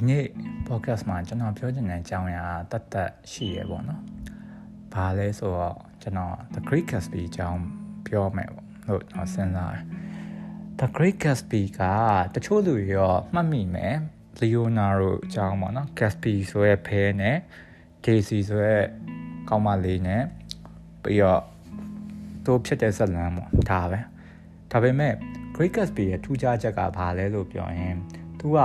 ဒီနေ့ podcast မှာကျွန်တော်ပြောချင်တဲ့အကြောင်းအရာတတ်တတ်ရှိရပေါ့နော်။ဘာလဲဆိုတော့ကျွန်တော် The Great Gatsby အကြောင်းပြောမယ်ပေါ့လို့ကျွန်တော်စဉ်းစားတယ်။ The Great Gatsby ကတချို့လူတွေရောမှတ်မိမယ်။ Leonardo အကြောင်းပေါ့နော်။ Gatsby ဆိုရဲဖဲနဲ့ Daisy ဆိုရဲကောင်းမလေးနဲ့ပြီးတော့သူဖြစ်တဲ့ဇက်လန်ပေါ့ဒါပဲ။ဒါပေမဲ့ Great Gatsby ရဲ့ထူးခြားချက်ကဘာလဲလို့ပြောရင်သူက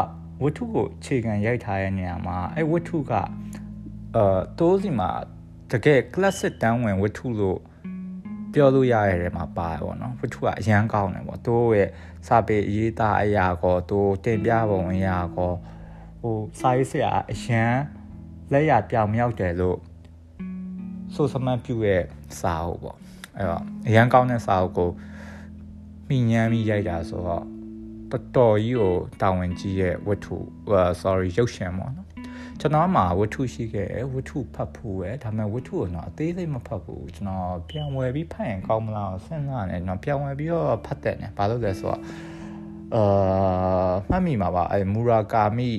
ဝတ္ထုကိုခြေခံရိုက်ထားတဲ့နေရာမှာအဲဝတ္ထုကအာတိုးစီမှာတကယ် classic တန်းဝင်ဝတ္ထုလို့ပြောလို့ရရတယ်မှာပါတယ်ပေါ့နော်ဝတ္ထုကအရန်ကောင်းတယ်ပေါ့တိုးရဲ့စာပေအရေးသားအရာကောတိုးတင်ပြပုံအရာကောဟိုစာရေးဆရာအရန်လက်ရပြောင်မြောက်တယ်လို့ဆိုစမန်ပြူရဲ့စာအုပ်ပေါ့အဲ့တော့အရန်ကောင်းတဲ့စာအုပ်ကိုမိညမ်းပြီးရိုက်တာဆိုတော့ တော်တော်ကြီးကိုတာဝန်ကြီးရဲ့ဝတ္ထု sorry ရုပ်ရှင်ပေါ့နော်ကျွန်တော်မှာဝတ္ထုရှိခဲ့ဝတ္ထုဖတ်ဖို့ပဲဒါပေမဲ့ဝတ္ထုကိုတော့အသေးစိတ်မဖတ်ဘူးကျွန်တော်ပြန်ဝယ်ပြီးဖတ်ရင်ကောင်းမလားစဉ်းစားနေကျွန်တော်ပြန်ဝယ်ပြီးတော့ဖတ်တယ်ねဘာလို့လဲဆိုတော့အာမှတ်မိမှာပါအဲမူရာကာမိ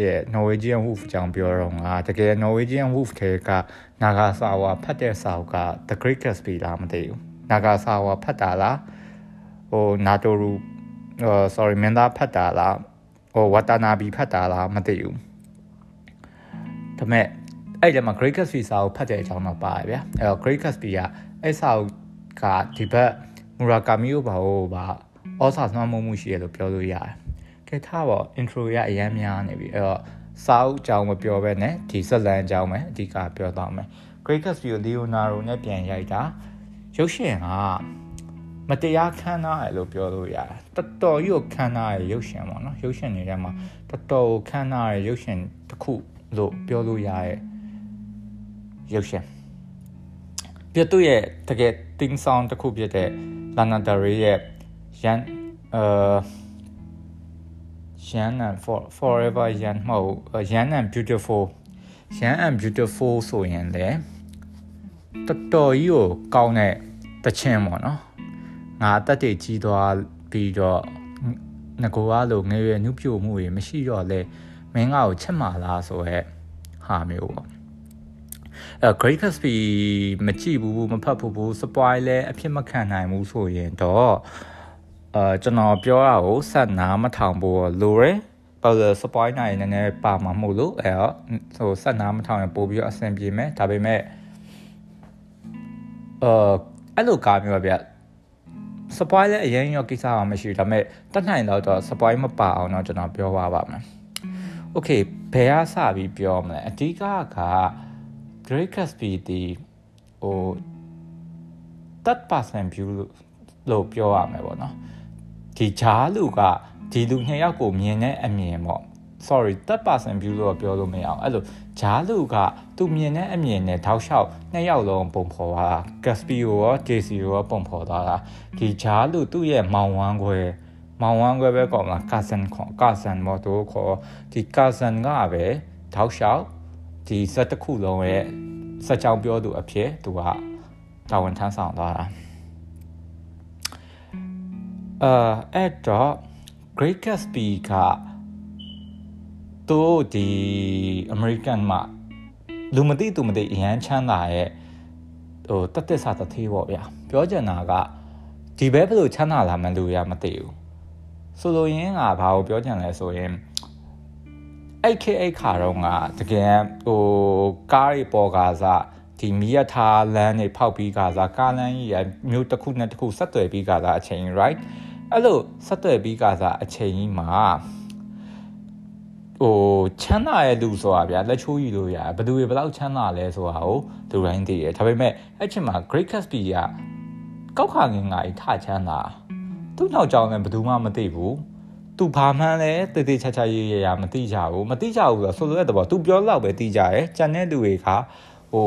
ရဲ့ Norwegian Wolf အကြောင်းပြောတော့ငါတကယ် Norwegian Wolf ထဲကနာဂါဆာဝါဖတ်တဲ့စာအုပ်က The Great Gatsby လားမသိဘူးနာဂါဆာဝါဖတ်တာလားဟိုနာတိုရူ ဟို sorry မင်းသားဖတ်တာလားဟိုဝတာနာဘီဖတ်တာလားမသိဘူးဒါပေမဲ့အဲ့ဒီမှာ Great Gatsby စာကိုဖတ်တဲ့အကြောင်းတော့ပါတယ်ဗျာအဲ့တော့ Great Gatsby ကအဲ့စာကဒီဘက်မူရာကာမီယိုဘာဟိုဘာအော်စာသွမ်းမှုမှုရှိရလို့ပြောလို့ရတယ်ကဲထားပေါ့ intro ရအရမ်းများနေပြီအဲ့တော့စာအုပ်အကြောင်းမပြောဘဲနဲ့ဒီဆက်လန်အကြောင်းပဲအဓိကပြောသွားမယ် Great Gatsby ကို Leonardo နဲ့ပြန်ရိုက်တာရုပ်ရှင်က မတရားခမ်းနားရလို့ပြောလို့ရတယ်တော်တော်ကြီးကိုခမ်းနားရရုပ်ရှင်ပေါ့နော်ရုပ်ရှင်တွေထဲမှာတော်တော်ကိုခမ်းနားရရုပ်ရှင်တစ်ခုလို့ပြောလို့ရရဲ့ရုပ်ရှင်ပြတ်သူရဲ့တကယ် theme song တစ်ခုဖြစ်တဲ့ Lana Del Rey ရဲ့ Yan အာ Yan and for forever Yan မဟုတ် Yan and beautiful Yan and beautiful ဆိုရင်လေတော်တော်ကြီးကိုကောင်းတဲ့တခြင်းပေါ့နော် ငါအသက်တွေကြီးသွားပြီးတော့ငကိုအားလိုငယ်ရွယ်နှုတ်ပြမှုတွေမရှိတော့လဲမင်းငါ့ကိုချက်မာလားဆိုရဲဟာမျိုးပေါ့အဲ Great Gatsby မကြည့်ဘူးမဖတ်ဘူး spoil လဲအဖြစ်မခံနိုင်ဘူးဆိုရင်တော့အာကျွန်တော်ပြောတာကိုဆက်နားမထောင်ဖို့လိုရယ်ဘာလို့ spoil နိုင်နေနေပါမှာမဟုတ်လို့အဲဟိုဆက်နားမထောင်ရင်ပို့ပြီးတော့အဆင်ပြေမယ်ဒါပေမဲ့အာအဲ့လိုကားမျိုးပါဗျ spoil လည်းအရင်ရောကိစ္စမှမရှိဘူးဒါပေမဲ့တတ်နိုင်တော့တော့ spoil မပါအောင်တော့ကျွန်တော်ပြောပါပါမယ် okay ဘယ်ကစပြီးပြောမလဲအဓိကက Great Gatsby ဒီဟို that person view လို့ပြောရမယ်ပေါ့နော်ဒီဂျားလူကဒီလူနှစ်ယောက်ကိုမြင်တဲ့အမြင်ပေါ့ sorry that person view လို့ပြောလို့မရအောင်အဲ့လိုဂျားလူကသူမြင်တဲ့အမြင်နဲ့ထောက်လျှောက်နှစ်ယောက်လုံးပုံဖော်သွားတာ Gatsby ကိုရော JC ကိုရောပုံဖော်သွားတာဒီဂျားလူသူ့ရဲ့မောင်ဝမ်းခွဲမောင်ဝမ်းခွဲပဲကောမလား cousin ခေါ် cousin မော်တိုခေါ်ဒီ cousin ကပဲထောက်လျှောက်ဒီစက်တစ်ခုလုံးရဲ့စက်ကြောင်ပြောသူအဖြစ်သူကတာဝန်ထမ်းဆောင်သွားတာအာအဲ့တော့ Great Gatsby က သူဒီ American မှာလူမသိသူမသိအရန်ချမ်းသာရဲ့ဟိုတက်တက်ဆာတသေးပေါ့ဗျာပြောချင်တာကဒီဘဲဘယ်လိုချမ်းသာလာမှန်းလူရမသိဘူးဆိုလိုရင်းကဘာကိုပြောချင်လဲဆိုရင်အဲ့ခေအဲ့ခါတော့ကတကယ်ဟိုကားတွေပေါ်ကားစားဒီမီးရထားလမ်းတွေဖောက်ပြီးကားစားကားလမ်းကြီးရမျိုးတစ်ခုနဲ့တစ်ခုဆက်သွယ်ပြီးကားစားအချိန် right အဲ့လိုဆက်သွယ်ပြီးကားစားအချိန်ကြီးမှာ ဟိုချမ်းသာရဲ့လူဆိုတာဗျာလက်ချိုးယူလို့ရဘယ်သူတွေဘယ်လောက်ချမ်းသာလဲဆိုတာကိုသူတိုင်းသိတယ်ဒါပေမဲ့အဲ့ချိန်မှာ Great Gatsby ကကောက်ခါငင်ငါကြီးထချမ်းသာသူ့နောက်ကြောင်လည်းဘယ်သူမှမသိဘူးသူဘာမှန်းလဲတေးသေးချာချာရေးရရမသိကြဘူးမသိကြဘူးဆိုတော့ဆိုလိုတဲ့တော့သူပြောလောက်ပဲသိကြတယ်ကြံတဲ့လူတွေကဟို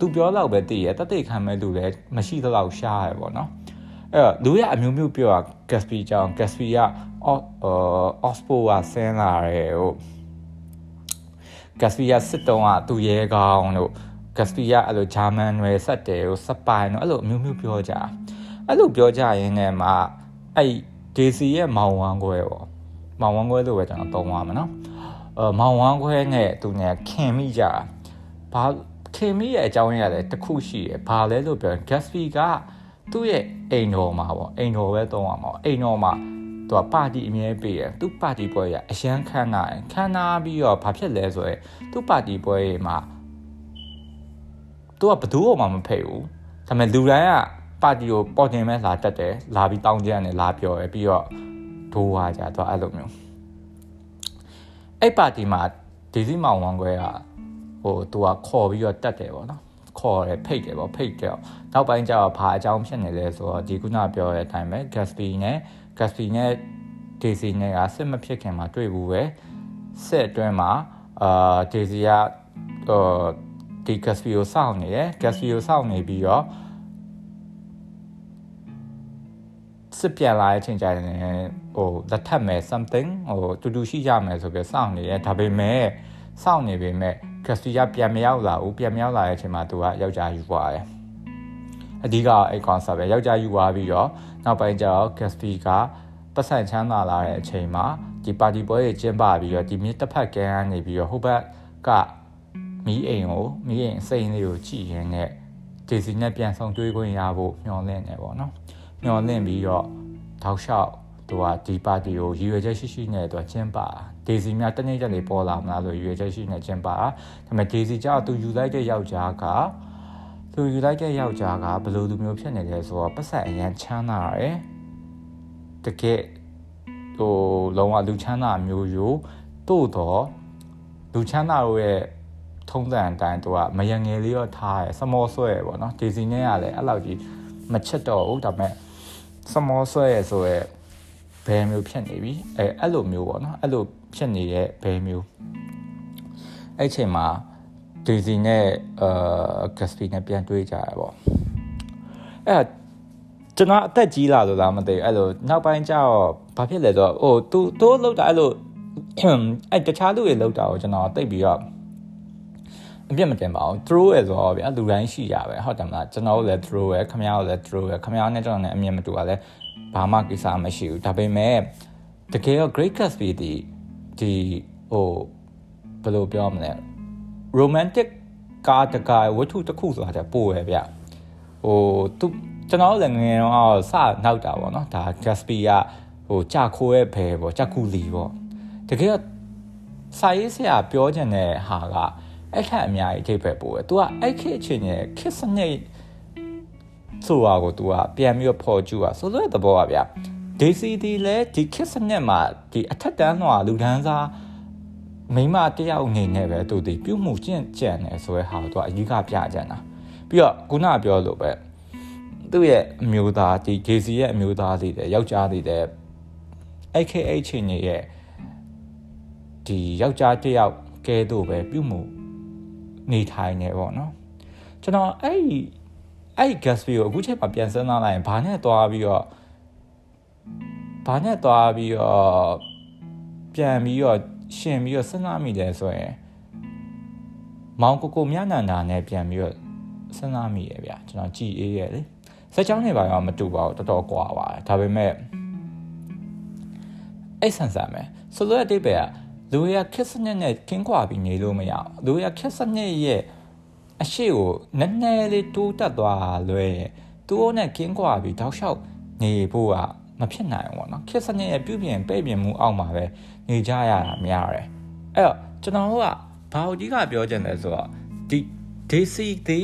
သူပြောလောက်ပဲသိရတသက်ခံမဲ့လူလည်းမရှိသလောက်ရှားရပေါ့နော်အဲ့တော့လူရအမျိုးမျိုးပြောတာ Gatsby ကြောင့် Gatsby ကအော် Ospo ကဆင်းလာတယ်ဟို Gatsby ကစစ်တုံးကသူရဲကောင်းတို့ Gatsby ကအဲ့လိုဂျာမန်တွေဆက်တယ်ဟိုစပိုင်တို့အဲ့လိုအမျိုးမျိုးပြောကြအဲ့လိုပြောကြရင်းနဲ့မှအဲ့ DC ရဲ့မောင်ဝမ်းခွဲပေါ့မောင်ဝမ်းခွဲလို့ပဲကျွန်တော်သုံးပါမယ်နော်အအမောင်ဝမ်းခွဲနဲ့သူနဲ့ခင်မိကြဘာခင်မိရဲ့အကြောင်းရင်းရတယ်တခုရှိတယ်ဘာလဲလို့ပြောရင် Gatsby ကသူ့ရဲ့အိမ်တော်မှာပေါ့အိမ်တော်ပဲသုံးရမှာအိမ်တော်မှာ သူကပါတီအမြဲပေးတယ်သူပါတီပွဲရအရန်ခမ်းနာခမ်းနာပြီးတော့ဘာဖြစ်လဲဆိုရင်သူပါတီပွဲမှာသူကဘသူ့အောင်မှမဖိတ်ဘူးဒါပေမဲ့လူတိုင်းကပါတီကိုပေါ်တင်မဲ့လာတက်တယ်လာပြီးတောင်းကြတယ်လာပြောတယ်ပြီးတော့ဒိုးသွားကြတော့အဲ့လိုမျိုးအဲ့ပါတီမှာဒီစီမောင်ဝန်ခွဲကဟိုသူကခေါ်ပြီးတော့တက်တယ်ပေါ့နော်ခေါ်တယ်ဖိတ်တယ်ပေါ့ဖိတ်တယ်နောက်ပိုင်းကျတော့ဘာအကြောင်းဖြစ်နေလဲဆိုတော့ဒီခုနပြောတဲ့အတိုင်းပဲ Gatsby နဲ့ Gatsby နဲ့ Daisy နဲ့ကစစ်မဖြစ်ခင်မှာတွေ့ဘူးပဲစစ်အတွင်းမှာအာ Daisy ကဟိုဒီ Gatsby ကိုစောင့်နေတယ် Gatsby ကိုစောင့်နေပြီးတော့စစ်ပြန်လာတဲ့အချိန်ကျရင်ဟိုလက်ထပ်မယ် something ဟိုတူတူရှိကြမယ်ဆိုပြီးစောင့်နေတယ်ဒါပေမဲ့စောင့်နေပေမဲ့ Gatsby ကပြန်မရောက်လာဘူးပြန်မရောက်လာတဲ့အချိန်မှာသူကယောက်ျားယူသွားတယ် အဓိကအဲ့ concept ပဲယောက်ျားယူသွားပြီးတော့နောက်ပိုင်းကျတော့ Gatsby ကပတ်စံချမ်းသာလာတဲ့အချိန်မှာဒီပါတီပွဲတွေကျင်းပပြီးတော့ဒီမြစ်တစ်ဖက်ကန်းကနေပြီးတော့ဟိုဘက်ကမီးအိမ်ကိုမီးအိမ်စိန်လေးကိုကြည့်ရင်းနဲ့ဒေစီနဲ့ပြန်ဆောင်တွေးခွင့်ရဖို့မျှော်လင့်နေပေါ့နော်မျှော်လင့်ပြီးတော့ထောက်လျှောက်သူကဒီပါတီကိုရည်ရွယ်ချက်ရှိရှိနဲ့သူကကျင်းပဒေစီများတနေ့ချက်လေးပေါ်လာမလားဆိုရည်ရွယ်ချက်ရှိနေကျင်းပဒါပေမဲ့ဒေစီကြောက်သူယူလိုက်တဲ့ယောက်ျားက သူယူလိုက်တဲ့ယောက်ျားကဘယ်လိုလူမျိုးဖြစ်နေလဲဆိုတော့ပတ်ဆက်အရန်ချမ်းသာတယ်တကယ်ဟိုလုံးဝလူချမ်းသာမျိုးယူတို့တော့လူချမ်းသာတို့ရဲ့ထုံးစံအတိုင်းသူကမယငယ်လေးတော့ထားရယ်စမောဆွဲရယ်ပေါ့နော်ဒီစီနဲ့ကလည်းအဲ့လောက်ကြီးမချက်တော့ဘူးဒါပေမဲ့စမောဆွဲရယ်ဆိုရဲဘယ်မျိုးဖြစ်နေပြီအဲအဲ့လိုမျိုးပေါ့နော်အဲ့လိုဖြစ်နေတဲ့ဘယ်မျိုးအဲ့ချိန်မှာ ဒီစီနဲ့အာဂက်စပီနဲ့ပြန်တွေးကြရပေါ့အဲ့ကျွန်တော်အသက်ကြီးလာလို့လားမသိဘူးအဲ့လိုနောက်ပိုင်းကျတော့ဘာဖြစ်လဲဆိုတော့ဟိုသူတိုးလောက်တာအဲ့လိုအဲ့တခြားလူတွေလောက်တာကိုကျွန်တော်တိတ်ပြီးတော့အပြစ်မတင်ပါဘူး throw ရဆိုတော့ဗျာလူတိုင်းရှိရပဲဟုတ်တယ်မလားကျွန်တော်လည်း throw ရခမရလည်း throw ရခမရနဲ့ကျွန်တော်နဲ့အမြင်မတူပါလဲဘာမှကိစ္စမရှိဘူးဒါပေမဲ့တကယ်တော့ great Gatsby ဒီဒီဟိုဘယ်လိုပြောမလဲ romantic ကားတကားဝတ္ထုတစ်ခုဆိုတာတပို့ရဗျဟိုသူကျွန်တော်လည်းငယ်တော့စနောက်တာပေါ့နော်ဒါ Gatsby ကဟိုကြာခိုးရဲ့ဘယ်ပေါ့ကြာကူလီပေါ့တကယ်စာရေးဆရာပြောချင်တဲ့ဟာကအဲ့ထက်အများကြီးအထိပ်ပဲပို့တယ်။ तू ကအဲ့ခေတ်ချင်းရဲ့ခစ်စနစ်ဆိုတာကို तू ကပြန်ပြီးတော့ဖော်ကျူတာဆိုတော့သဘောပါဗျာ။ Daisy ဒီလဲဒီခစ်စနစ်မှာဒီအထက်တန်းလွှာလူဒန်းစား မိမတယောက်အနေနဲ့ပဲသူဒီပြုမှုကျင့်ကြံတယ်ဆိုရဲဟာသူကအကြီးကပြကြံတာပြီးတော့ခုနပြောလို့ပဲသူ့ရဲ့အမျိုးသားဒီ JC ရဲ့အမျိုးသားတွေတဲ့ယောက်ျားတွေတဲ့ AKA ချင်းရဲ့ဒီယောက်ျားတယောက်ကဲတော့ပဲပြုမှုနေထိုင်နေပေါ့နော်ကျွန်တော်အဲ့အဲ့ gas fee ကိုအခုချိန်မှာပြန်စဉ်းစားလိုက်ရင်ဘာနဲ့သွားပြီးတော့ဘာနဲ့သွားပြီးတော့ပြန်ပြီးတော့ ရှင်ပြီးတော့စဉ်းစားမိတယ်ဆိုရင်မောင်ကိုကိုမြနန္ဒာနဲ့ပြန်ပြီးတော့စဉ်းစားမိရဲ့ဗျာကျွန်တော်ကြည်အေးရဲ့လေစက်ကြောင်းနေပါရောမတူပါဘူးတော်တော်ကွာပါတယ်ဒါပေမဲ့အဲ့ဆန်ဆန်ပဲဆိုလိုတဲ့အတိတ်ပဲကလူရခက်စနစ်နဲ့ကင်းကွာပြီးနေလို့မရအောင်လူရခက်စနစ်ရဲ့အရှိကိုနည်းနည်းလေးတိုးတက်သွားလွယ်သူ့နဲ့ကင်းကွာပြီးတောက်လျှောက်နေဖို့ကမဖြစ်နိုင်ဘူးပေါ့နော်ခက်စနစ်ရဲ့ပြုပြင်ပဲ့ပြင်မှုအောက်မှာပဲ နေကြရတာများတယ်အဲ့တော့ကျွန်တော်တို့ကဘာလို့ကြီးကပြောချင်လဲဆိုတော့ဒီ DC ဒီ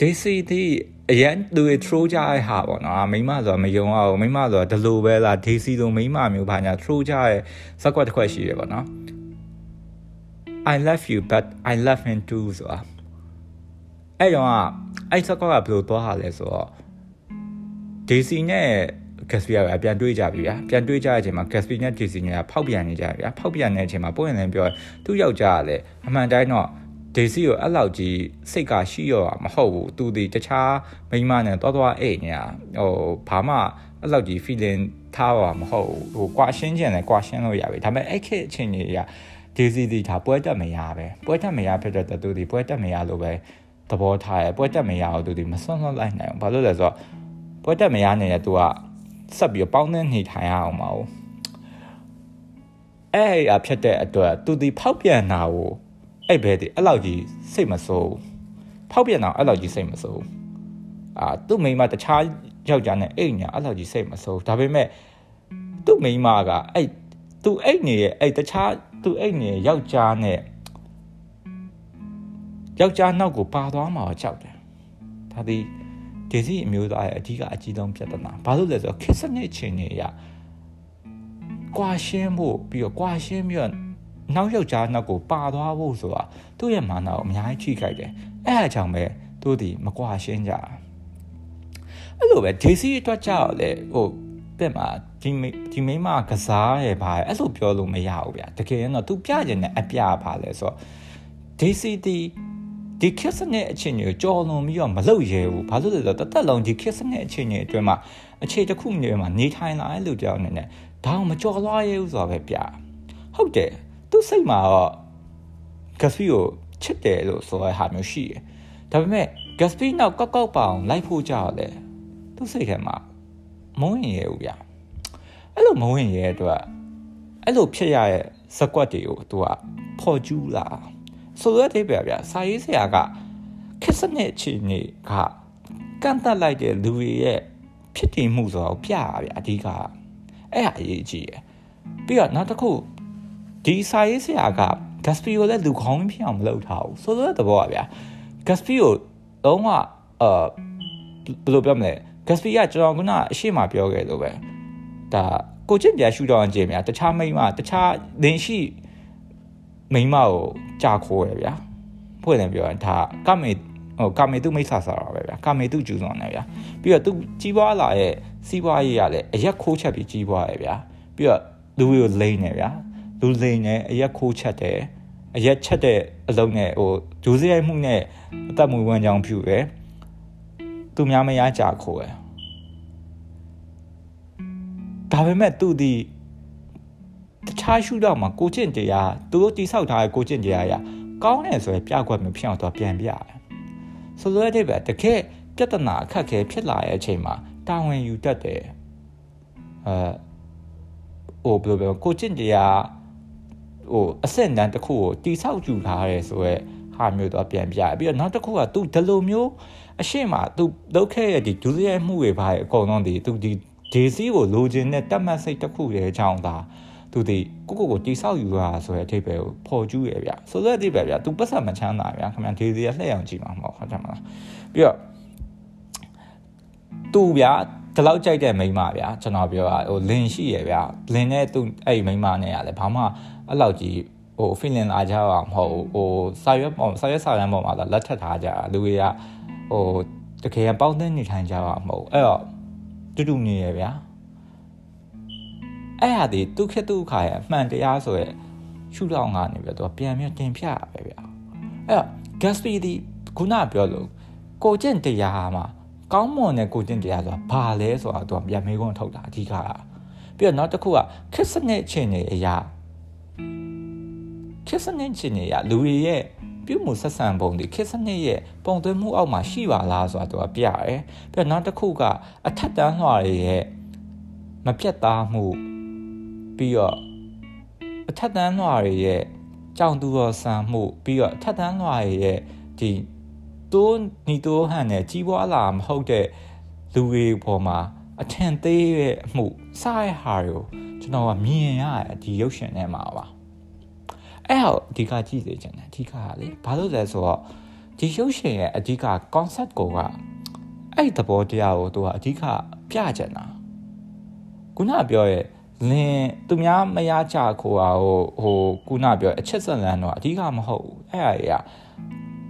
DC ဒီအရန်သူတွေ throw ကြတဲ့ဟာပေါ့နော်မိမဆိုတာမယုံအောင်မိမဆိုတာဒီလိုပဲလား DC လိုမိမမျိုးဘာညာ throw ကြတဲ့ဇက်ကွက်တစ်ခွက်ရှိတယ်ပေါ့နော် I love you but I love him too ဆိုတာအဲ့တော့အဲ့ဇက်ကွက်ကဘယ်လိုသွားဟာလဲဆိုတော့ DC နဲ့ Gatsby ကပြန်တွေးကြပြီဗျာပြန်တွေးကြတဲ့အချိန်မှာ Gatsby နဲ့ DC ကဖောက်ပြန်နေကြဗျာဖောက်ပြန်တဲ့အချိန်မှာပို့ရင်လည်းပြောသူ့ယောက်ျားကလည်းအမှန်တိုင်းတော့ဒေစီကိုအဲ့လောက်ကြီးစိတ်ကရှိရောမဟုတ်ဘူးသူဒီတခြားမိန်းမနဲ့တွားတွားအိတ်ညာဟိုဘာမှအဲ့လောက်ကြီး feeling ထားပါမဟုတ်ဘူးဟိုကွာရှင်းကျင်တယ်ကွာရှင်းလို့ရပြီဒါပေမဲ့အဲ့ခေတ်အချိန်ကြီးကဒေစီဒီဒါပွဲတက်မရပဲပွဲတက်မရဖြစ်တဲ့သူဒီပွဲတက်မရလို့ပဲသဘောထားရပွဲတက်မရအောင်သူဒီမစွန့်လွတ်လိုက်နိုင်ဘူးဘာလို့လဲဆိုတော့ပွဲတက်မရနေတဲ့သူက ဆက်ပြီးပေါင်းတဲ့နေထိုင်ရအောင်မဟုတ်အဲ့အဖြစ်တဲ့အတွက်သူဒီဖောက်ပြန်တာကိုအဲ့ဘဲဒီအဲ့လောက်ကြီးစိတ်မဆိုးဖောက်ပြန်တာအဲ့လောက်ကြီးစိတ်မဆိုးအာသူ့မိမတခြားယောက်ျားနဲ့အိမ်ညာအဲ့လောက်ကြီးစိတ်မဆိုးဒါပေမဲ့သူ့မိမကအဲ့သူအိမ်နေရဲ့အဲ့တခြားသူအိမ်နေယောက်ျားနဲ့ယောက်ျားနောက်ကိုပါသွားမှာကြောက်တယ်ဒါဒီ ဒေစီအမျိုးသားရဲ့အဓိကအကြီးဆုံးပြဿနာဘာလို့လဲဆိုတော့ခစ်စနစ်ချင်းနေရကွာရှင်းဖို့ပြီးတော့ကွာရှင်းပြီးတော့နောက်ယောက်ျားနောက်ကိုပါသွားဖို့ဆိုတာသူ့ရဲ့မာနကိုအများကြီးထိခိုက်တယ်အဲအကြောင်းပဲသူဒီမကွာရှင်းကြအဲ့လိုပဲဒေစီအတွက်ကြောက်လေဟိုတဲ့မှာဒီဒီမိမကစားရပါအဲ့လိုပြောလို့မရဘူးဗျာတကယ်တော့ तू ပြကျင်တဲ့အပြပါလဲဆိုတော့ဒေစီတီ ဒီခစ်စနဲ့အချင်းကြီးကြော်လွန်ပြီးတော့မလုပ်ရဲဘူးဘာလို့လဲဆိုတော့တသက်လုံးဒီခစ်စနဲ့အချင်းကြီးအတွင်းမှာအခြေတစ်ခုနေမှာနေထိုင်လာတဲ့လူတယောက်အနေနဲ့ဒါအောင်မကြော်လွှားရဲဘူးဆိုတာပဲပြဟုတ်တယ်သူစိတ်မှာတော့ဂက်စပီကိုချစ်တယ်လို့ဆိုတဲ့ဟာမျိုးရှိတယ်ဒါပေမဲ့ဂက်စပီနောက် ကောက်ကောက်ပအောင်လိုက်ဖို့ကြောက်တယ်သူစိတ်ထဲမှာမဝင်ရဲဘူးဗျအဲ့လိုမဝင်ရဲအတွက်အဲ့လိုဖြစ်ရတဲ့ဇက်ကွက်တွေကိုသူကဖော်ကျူးလာ ဆိုတော့တဲ့ဗျာစာရေးဆရာကခက်စနစ်အချိန်ကြီးကကန့်တက်လိုက်တဲ့လူတွေရဲ့ဖြစ်တည်မှုဆိုတော့ပြရဗျာအဓိကအဲ့ဟာအရေးကြီးရယ်ပြီးတော့နောက်တစ်ခုဒီစာရေးဆရာက Gatsby ကိုလည်းလူခေါင်းဖြစ်အောင်မလုပ်ထားဘူးဆိုတော့တဲ့ဘောပါဗျာ Gatsby ကိုလုံးဝအာဘယ်လိုပြောမလဲ Gatsby ကကျွန်တော်ကအရှိမပြောခဲ့လို့ပဲဒါကိုကျင့်ပြရှူတော့အကျင့်များတခြားမိမတခြားလင်းရှိ မိမကိုကြာခိုးရဗျာဖွင့်တယ်ပြောရင်ဒါကမေဟိုကမေသူမိတ်ဆာဆာတာပဲဗျာကမေသူကျူးစွန်တယ်ဗျာပြီးတော့သူကြီးပွားလာရဲ့စီးပွားရေးရလဲအရက်ခိုးချက်ပြီးကြီးပွားရဗျာပြီးတော့လူကိုလိမ့်နေဗျာလူလိမ့်နေအရက်ခိုးချက်တယ်အရက်ချက်တဲ့အလုံးနဲ့ဟိုဂျိုးစရိုက်မှုနဲ့အသက်မွေးဝမ်းကြောင်းဖြူရယ်သူများမရကြခိုးရယ်ဒါပေမဲ့သူဒီ တခြားရှုတော့မှာကိုကျင့်တရားသူတို့တိဆောက်ထားတဲ့ကိုကျင့်တရားရကောင်းတယ်ဆိုရင်ပြကွက်မျိုးဖြစ်အောင်တော့ပြန်ပြရတယ်ဆိုလိုတဲ့ပဲတကယ်ပြဿနာအခက်ခဲဖြစ်လာတဲ့အချိန်မှာတာဝန်ယူတတ်တယ်အဲဟိုဘယ်လိုပြောကိုကျင့်တရားဟိုအဆင့်တန်းတစ်ခုကိုတိဆောက်ကြူထားရဲဆိုရဲဟာမျိုးတော့ပြန်ပြရပြီးတော့နောက်တစ်ခုက तू ဒီလိုမျိုးအရှိမ तू လုပ်ခဲ့ရတဲ့ဒုစရိုက်မှုတွေပါအကုန်လုံးဒီ तू ဒီဒေစီကိုလိုချင်တဲ့တတ်မှတ်စိတ်တစ်ခုရဲ့အကြောင်းသာ သူဒီကိုကိုကိုတိဆောက်ယူတာဆိုတဲ့အထိပ္ပယ်ကိုပေါ်ကျူးရဗျဆိုတဲ့အထိပ္ပယ်ဗျသူပတ်စံမချမ်းသာဗျခင်ဗျဒေစီကလှည့်အောင်ကြည့်မှာမဟုတ်ဟုတ်တယ်မလားပြီးတော့သူဗျဒီလောက်ကြိုက်တဲ့မိန်းမဗျာကျွန်တော်ပြောတာဟိုလင်ရှိရဗျာလင်နဲ့သူအဲ့မိန်းမနဲ့ရတယ်ဘာမှအဲ့လောက်ကြီးဟို feeling လာကြအောင်မဟုတ်ဟိုစာရွက်ပေါ်စာရွက်စာတမ်းပေါ်မှာလက်ထပ်ထားကြတာလူတွေကဟိုတကယ်ပေါင်းတဲ့နေထိုင်ကြတာမဟုတ်အဲ့တော့တူတူနေရဗျာ အဲ့ဟာဒီဒုက္ခဒုက္ခရဲ့အမှန်တရားဆိုရဲ့ရှုထောင့်ကနေပြီးတော့ပြန်ပြန်တင်ပြရပဲဗျာအဲ့တော့ Gatsby ဒီခုနပြောလို့ကိုကျင့်တရားမှာကောင်းမွန်တဲ့ကိုကျင့်တရားဆိုတာဘာလဲဆိုတာသူကပြန်မေးခွန်းထုတ်တာအဓိကပြီးတော့နောက်တစ်ခုကခစ်စနစ်ချင်းနေအရာခစ်စနစ်ချင်းနေအရာလူတွေရဲ့ပြုမှုဆက်ဆံပုံတွေခစ်စနစ်ရဲ့ပုံသွင်းမှုအောက်မှာရှိပါလားဆိုတာသူကပြရဲပြီးတော့နောက်တစ်ခုကအထက်တန်းလွှာတွေရဲ့မပြတ်သားမှု ပြီးတော့အထက်တန်းလွှာတွေရဲ့ကြောင်သူတော်ဆန်မှုပြီးတော့အထက်တန်းလွှာတွေရဲ့ဒီတိုးနီတိုးဟန်နဲ့ကြီးပွားလာမဟုတ်တဲ့လူတွေပေါ်မှာအထင်သေးရဲ့အမှုစားရဟာကိုကျွန်တော်ကမြင်ရဒီရုပ်ရှင်ထဲမှာပါအဲ့ဟောအဓိကကြည့်စေချင်တယ်အဓိကကလေဘာလို့လဲဆိုတော့ဒီရုပ်ရှင်ရဲ့အဓိက concept ကိုကအဲ့သဘောတရားကိုသူကအဓိကပြချင်တာခုနပြောရဲ့ လင်းသူများမရကြခိုးတာဟိုဟိုခုနပြောအချက်ဆက်လန်းတော့အဓိကမဟုတ်ဘူးအဲ့အရာ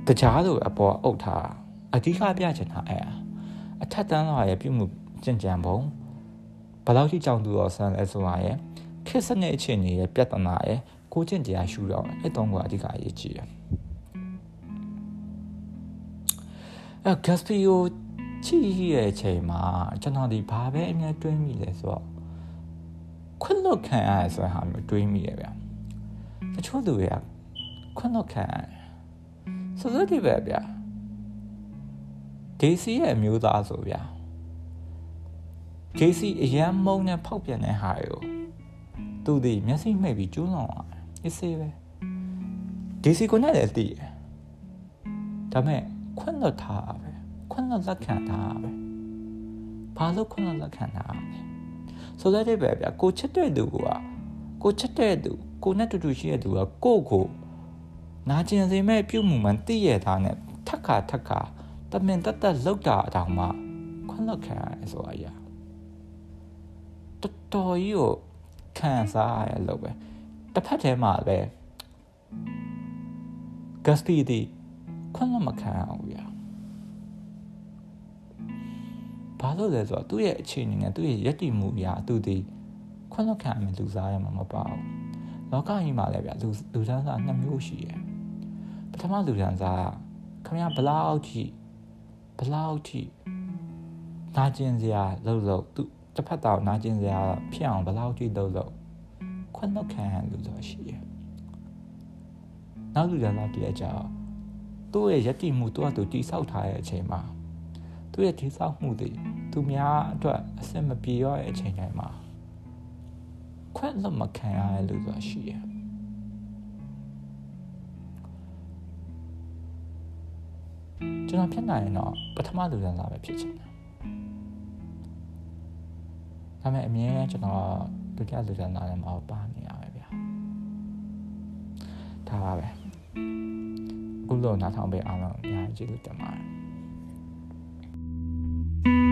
တွေကကြားလို့အပေါ်အုပ်ထားအဓိကပြချင်တာအဲ့အထက်တန်းတော့ရဲ့ပြုမှုကြင်ကြံပုံဘယ်လောက်ထိကြောင်သူတော်ဆန်းလဲဆိုတာရဲ့ခက်စနစ်အခြေအနေရဲ့ပြဿနာရဲ့ကိုကျင့်တရားရှုတော့အဲ့တုံးကအဓိကအရေးကြီးတယ်အဲ့ဂက်စပီယိုချီရဲ့အချိန်မှာကျွန်တော်ဒီဘာပဲအမြဲတွင်းမိလဲဆိုတော့ ခွင့်လွတ်ခံရဆိုတဲ့ဟာမျိုးတွေးမိရဗျတချို့သူတွေကခွင့်လွတ်ခံရဆိုတော့ဒီပဲဗျဒေစီရဲ့အမျိုးသားဆိုဗျဒေစီအရန်မုံနဲ့ဖောက်ပြန်တဲ့ဟာတွေကိုသူဒီမျက်စိမှိတ်ပြီးကျူးလွန်သွားတယ်အစ်စေးပဲဒီစီကိုနဲ့လည်းတည်တယ်ဒါပေမဲ့ခွင့်လွတ်ထားတာပဲခွင့်လွတ်လက်ခံထားတာပဲဘာလို့ခွင့်လွတ်လက်ခံထားတာလဲ ဆိုတဲ့ပဲဗျာကိုချစ်တဲ့သူကကိုချစ်တဲ့သူကိုနဲ့တူတူရှိတဲ့သူကကိုကိုနာကျင်စေမဲ့ပြုမှုမှန်သိရတာနဲ့ထက်ခါထက်ခါတမင်တက်တက်လောက်တာအတောင်မှခွင့်လွတ်ခံရတယ်ဆိုတာရတော်တော်ကြီးကိုခံစားရလို့ပဲတစ်ဖက်ထဲမှာလည်း Gusty ဒီခွင့်လွတ်မခံအောင်ဗျာ ဘာလို့လဲဆိုတော့သူ့ရဲ့အခြေအနေနဲ့သူ့ရဲ့ယက်တီမှုအရာသူဒီခွင့်လွတ်ခံမယ်လူစားရမှာမပါဘူးလောကကြီးမှာလည်းဗျာလူလူတန်းစားနှစ်မျိုးရှိတယ်ပထမလူတန်းစားခင်ဗျာဘလောက်ထိဘလောက်ထိနာကျင်စရာလောက်လောက်သူတစ်ဖက်တော့နာကျင်စရာဖြစ်အောင်ဘလောက်ထိလောက်လောက်ခွင့်လွတ်ခံရလူဆိုရှိတယ်နောက်လူတန်းစားတည်းအကြောင်းသူ့ရဲ့ယက်တီမှုသူ့အတူတိဆောက်ထားတဲ့အချိန်မှာ သူ့ရဲ့တိဆောက်မှုတွေသူများအတွက်အဆင်မပြေရတဲ့အချိန်တိုင်းမှာခွင့်လွတ်မခံရတဲ့လူဆိုတာရှိရကျွန်တော်ဖြစ်နိုင်ရင်တော့ပထမလူတန်းစားပဲဖြစ်ချင်တယ်ဒါပေမဲ့အမြဲကျွန်တော်ဒုတိယလူတန်းစားလည်းမပါနေရပဲဗျာဒါပါပဲအခုလို့နားထောင်ပေးအားလုံးအများကြီးကျေးဇူးတင်ပါတယ် Thank you.